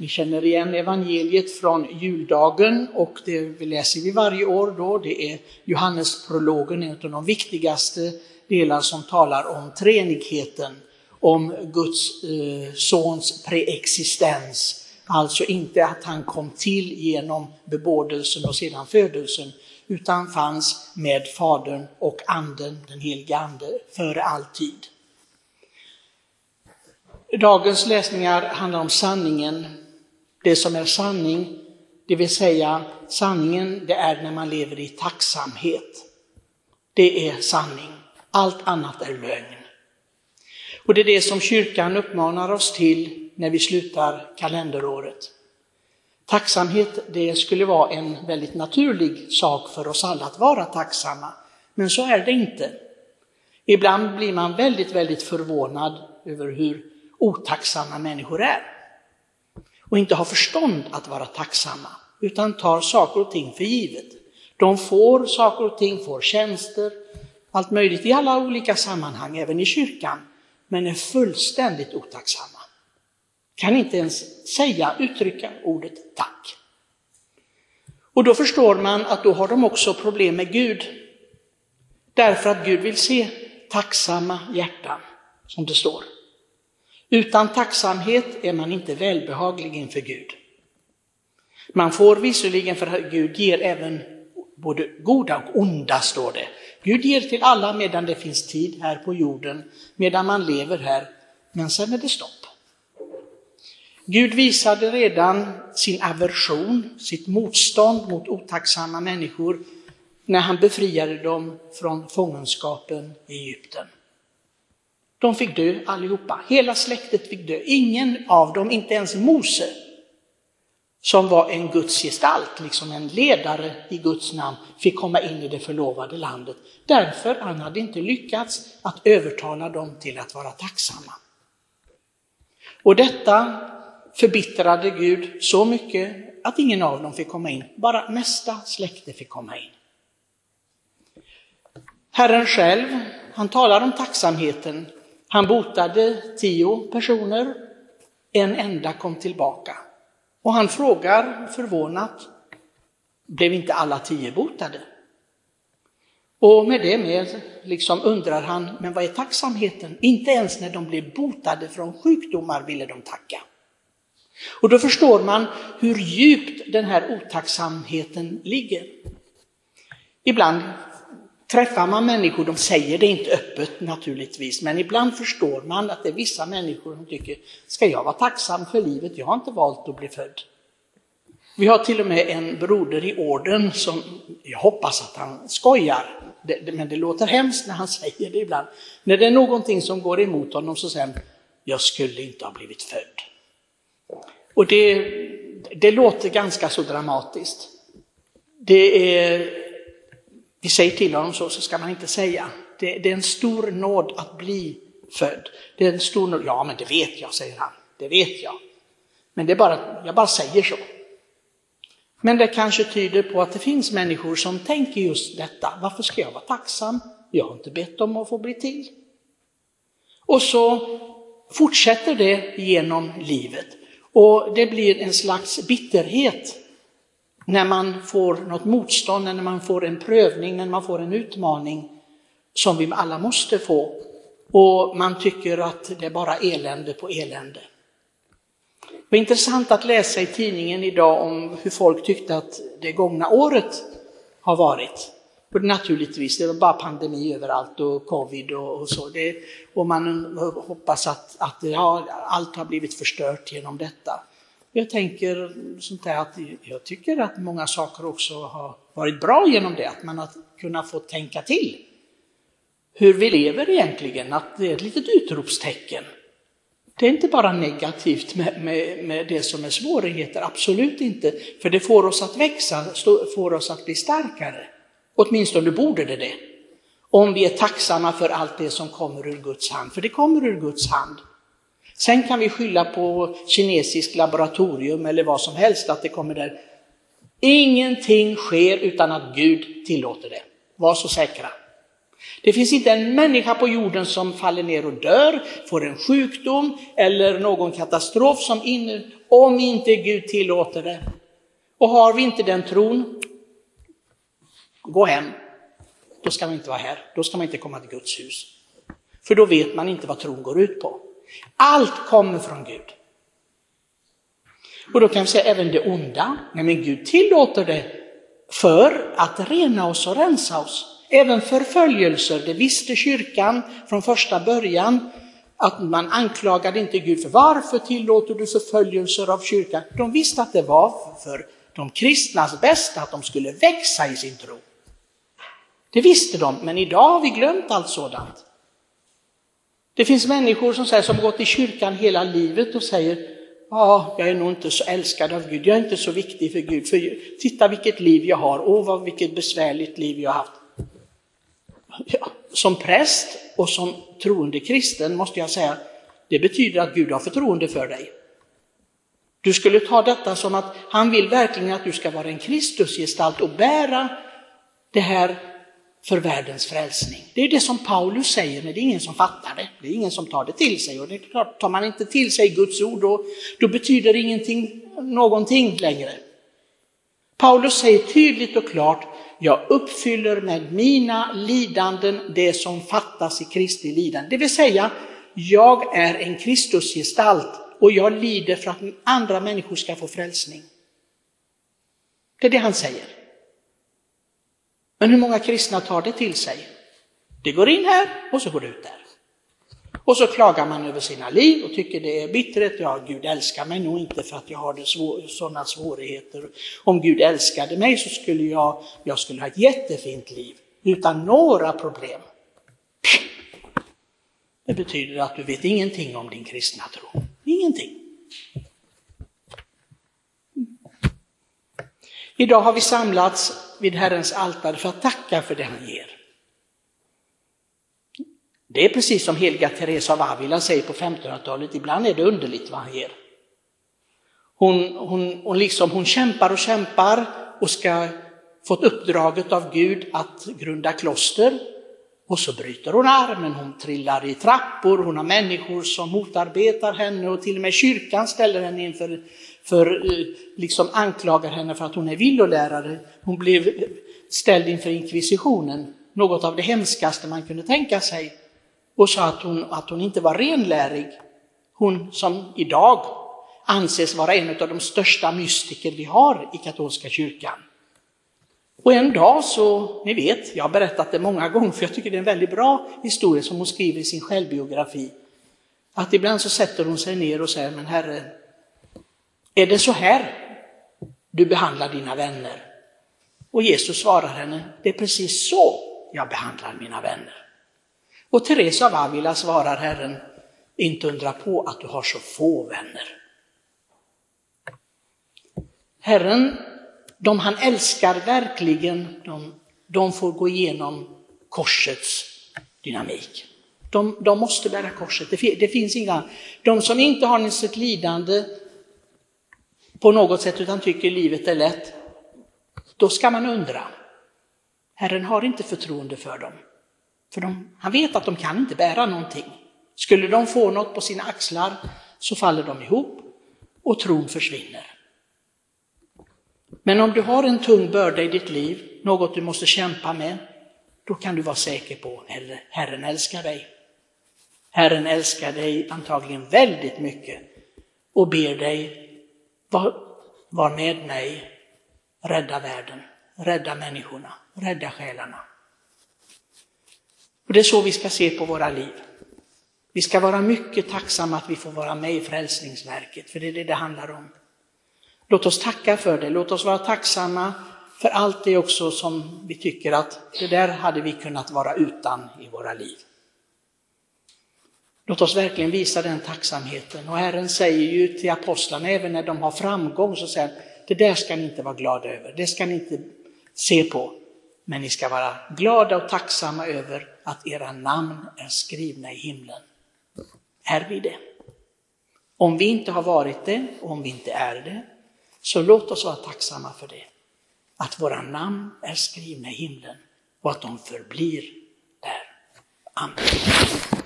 Ni känner igen evangeliet från juldagen och det läser vi varje år då. Det är Johannesprologen, en av de viktigaste delar som talar om treenigheten, om Guds eh, sons preexistens. Alltså inte att han kom till genom bebådelsen och sedan födelsen, utan fanns med Fadern och Anden, den helige Ande, före all tid. Dagens läsningar handlar om sanningen, det som är sanning, det vill säga sanningen det är när man lever i tacksamhet. Det är sanning, allt annat är lögn. Och det är det som kyrkan uppmanar oss till när vi slutar kalenderåret. Tacksamhet, det skulle vara en väldigt naturlig sak för oss alla att vara tacksamma. Men så är det inte. Ibland blir man väldigt, väldigt förvånad över hur otacksamma människor är. Och inte har förstånd att vara tacksamma, utan tar saker och ting för givet. De får saker och ting, får tjänster, allt möjligt i alla olika sammanhang, även i kyrkan, men är fullständigt otacksamma. Kan inte ens säga, uttrycka ordet tack. Och då förstår man att då har de också problem med Gud. Därför att Gud vill se tacksamma hjärtan, som det står. Utan tacksamhet är man inte välbehaglig inför Gud. Man får visserligen, för Gud ger även både goda och onda, står det. Gud ger till alla medan det finns tid här på jorden, medan man lever här, men sen är det stopp. Gud visade redan sin aversion, sitt motstånd mot otacksamma människor när han befriade dem från fångenskapen i Egypten. De fick dö allihopa, hela släktet fick dö. Ingen av dem, inte ens Mose, som var en Guds gestalt, liksom en ledare i Guds namn, fick komma in i det förlovade landet. Därför han hade inte lyckats att övertala dem till att vara tacksamma. Och detta förbittrade Gud så mycket att ingen av dem fick komma in, bara nästa släkte fick komma in. Herren själv, han talar om tacksamheten. Han botade tio personer, en enda kom tillbaka. Och han frågar förvånat, blev inte alla tio botade? Och med det med liksom undrar han, men vad är tacksamheten? Inte ens när de blev botade från sjukdomar ville de tacka. Och då förstår man hur djupt den här otacksamheten ligger. Ibland träffar man människor, de säger det inte öppet naturligtvis, men ibland förstår man att det är vissa människor som tycker, ska jag vara tacksam för livet? Jag har inte valt att bli född. Vi har till och med en broder i orden som, jag hoppas att han skojar, men det låter hemskt när han säger det ibland. När det är någonting som går emot honom så säger han, jag skulle inte ha blivit född. Och det, det låter ganska så dramatiskt. Det är, vi säger till honom så, så ska man inte säga. Det, det, är en stor nåd att bli född. Det är en stor nåd. Ja, men det vet jag, säger han. Det vet jag. Men det är bara, jag bara säger så. Men det kanske tyder på att det finns människor som tänker just detta. Varför ska jag vara tacksam? Jag har inte bett om att få bli till. Och så fortsätter det genom livet. Och det blir en slags bitterhet när man får något motstånd, när man får en prövning, när man får en utmaning som vi alla måste få. Och man tycker att det är bara elände på elände. Det var intressant att läsa i tidningen idag om hur folk tyckte att det gångna året har varit. Och naturligtvis, det var bara pandemi överallt och covid och, och så. Det, och man hoppas att, att ja, allt har blivit förstört genom detta. Jag tänker sånt här att jag tycker att många saker också har varit bra genom det, att man har kunnat få tänka till hur vi lever egentligen, att det är ett litet utropstecken. Det är inte bara negativt med, med, med, det som är svårigheter, absolut inte. För det får oss att växa, får oss att bli starkare. Åtminstone borde det det. Om vi är tacksamma för allt det som kommer ur Guds hand, för det kommer ur Guds hand. Sen kan vi skylla på kinesiskt laboratorium eller vad som helst att det kommer där. Ingenting sker utan att Gud tillåter det. Var så säkra. Det finns inte en människa på jorden som faller ner och dör, får en sjukdom eller någon katastrof som in, om inte Gud tillåter det. Och har vi inte den tron, gå hem. Då ska man inte vara här, då ska man inte komma till Guds hus. För då vet man inte vad tron går ut på. Allt kommer från Gud. Och då kan vi säga även det onda, nej men Gud tillåter det för att rena oss och rensa oss. Även förföljelser, det visste kyrkan från första början, att man anklagade inte Gud för varför tillåter du förföljelser av kyrkan? De visste att det var för de kristnas bästa, att de skulle växa i sin tro. Det visste de, men idag har vi glömt allt sådant. Det finns människor som, säger, som gått i kyrkan hela livet och säger Ja, jag är nog inte så älskad av Gud, jag är inte så viktig för Gud. För titta vilket liv jag har, åh vad vilket besvärligt liv jag har haft. Ja, som präst och som troende kristen måste jag säga, det betyder att Gud har förtroende för dig. Du skulle ta detta som att han vill verkligen att du ska vara en Kristusgestalt och bära det här för världens frälsning. Det är det som Paulus säger, men det är ingen som fattar det. Det är ingen som tar det till sig. Och det är klart, tar man inte till sig Guds ord, då, då betyder ingenting, någonting längre. Paulus säger tydligt och klart, jag uppfyller med mina lidanden det som fattas i Kristi lidande. Det vill säga, jag är en Kristusgestalt och jag lider för att andra människor ska få frälsning. Det är det han säger. Men hur många kristna tar det till sig? Det går in här och så går det ut där. Och så klagar man över sina liv och tycker det är bittert. Ja, Gud älskar mig nog inte för att jag har svår, sådana svårigheter. Om Gud älskade mig så skulle jag, jag skulle ha ett jättefint liv utan några problem. Det betyder att du vet ingenting om din kristna tro. Ingenting. Idag har vi samlats vid Herrens altare för att tacka för det han ger. Det är precis som heliga Teresa av Avila säger på 1500-talet, ibland är det underligt vad han ger. Hon, hon, hon, liksom, hon kämpar och kämpar och ska fått uppdraget av Gud att grunda kloster. Och så bryter hon armen, hon trillar i trappor, hon har människor som motarbetar henne och till och med kyrkan ställer henne inför för, eh, liksom anklagar henne för att hon är villolärare. Hon blev ställd inför inkvisitionen, något av det hemskaste man kunde tänka sig, och sa att hon, att hon inte var renlärig. Hon som idag anses vara en av de största mystiker vi har i katolska kyrkan. Och en dag så, ni vet, jag har berättat det många gånger för jag tycker det är en väldigt bra historia som hon skriver i sin självbiografi. Att ibland så sätter hon sig ner och säger, men herre, är det så här du behandlar dina vänner? Och Jesus svarar henne, det är precis så jag behandlar mina vänner. Och Teresa av Avila svarar Herren, inte undra på att du har så få vänner. Herren, de han älskar verkligen, de, de får gå igenom korsets dynamik. De, de måste bära korset, det, det, finns inga. De som inte har sitt lidande på något sätt utan tycker livet är lätt, då ska man undra. Herren har inte förtroende för dem. För de, han vet att de kan inte bära någonting. Skulle de få något på sina axlar så faller de ihop och tron försvinner. Men om du har en tung börda i ditt liv, något du måste kämpa med, då kan du vara säker på att Herren älskar dig. Herren älskar dig antagligen väldigt mycket och ber dig var, var med mig, rädda världen, rädda människorna, rädda själarna. Och det är så vi ska se på våra liv. Vi ska vara mycket tacksamma att vi får vara med i Frälsningsverket, för det är det det handlar om. Låt oss tacka för det, låt oss vara tacksamma för allt det också som vi tycker att det där hade vi kunnat vara utan i våra liv. Låt oss verkligen visa den tacksamheten. Och Herren säger ju till apostlarna, även när de har framgång, så säger han, det där ska ni inte vara glada över, det ska ni inte se på. Men ni ska vara glada och tacksamma över att era namn är skrivna i himlen. Är vi det? Om vi inte har varit det, och om vi inte är det, så låt oss vara tacksamma för det. Att våra namn är skrivna i himlen och att de förblir där. Amen.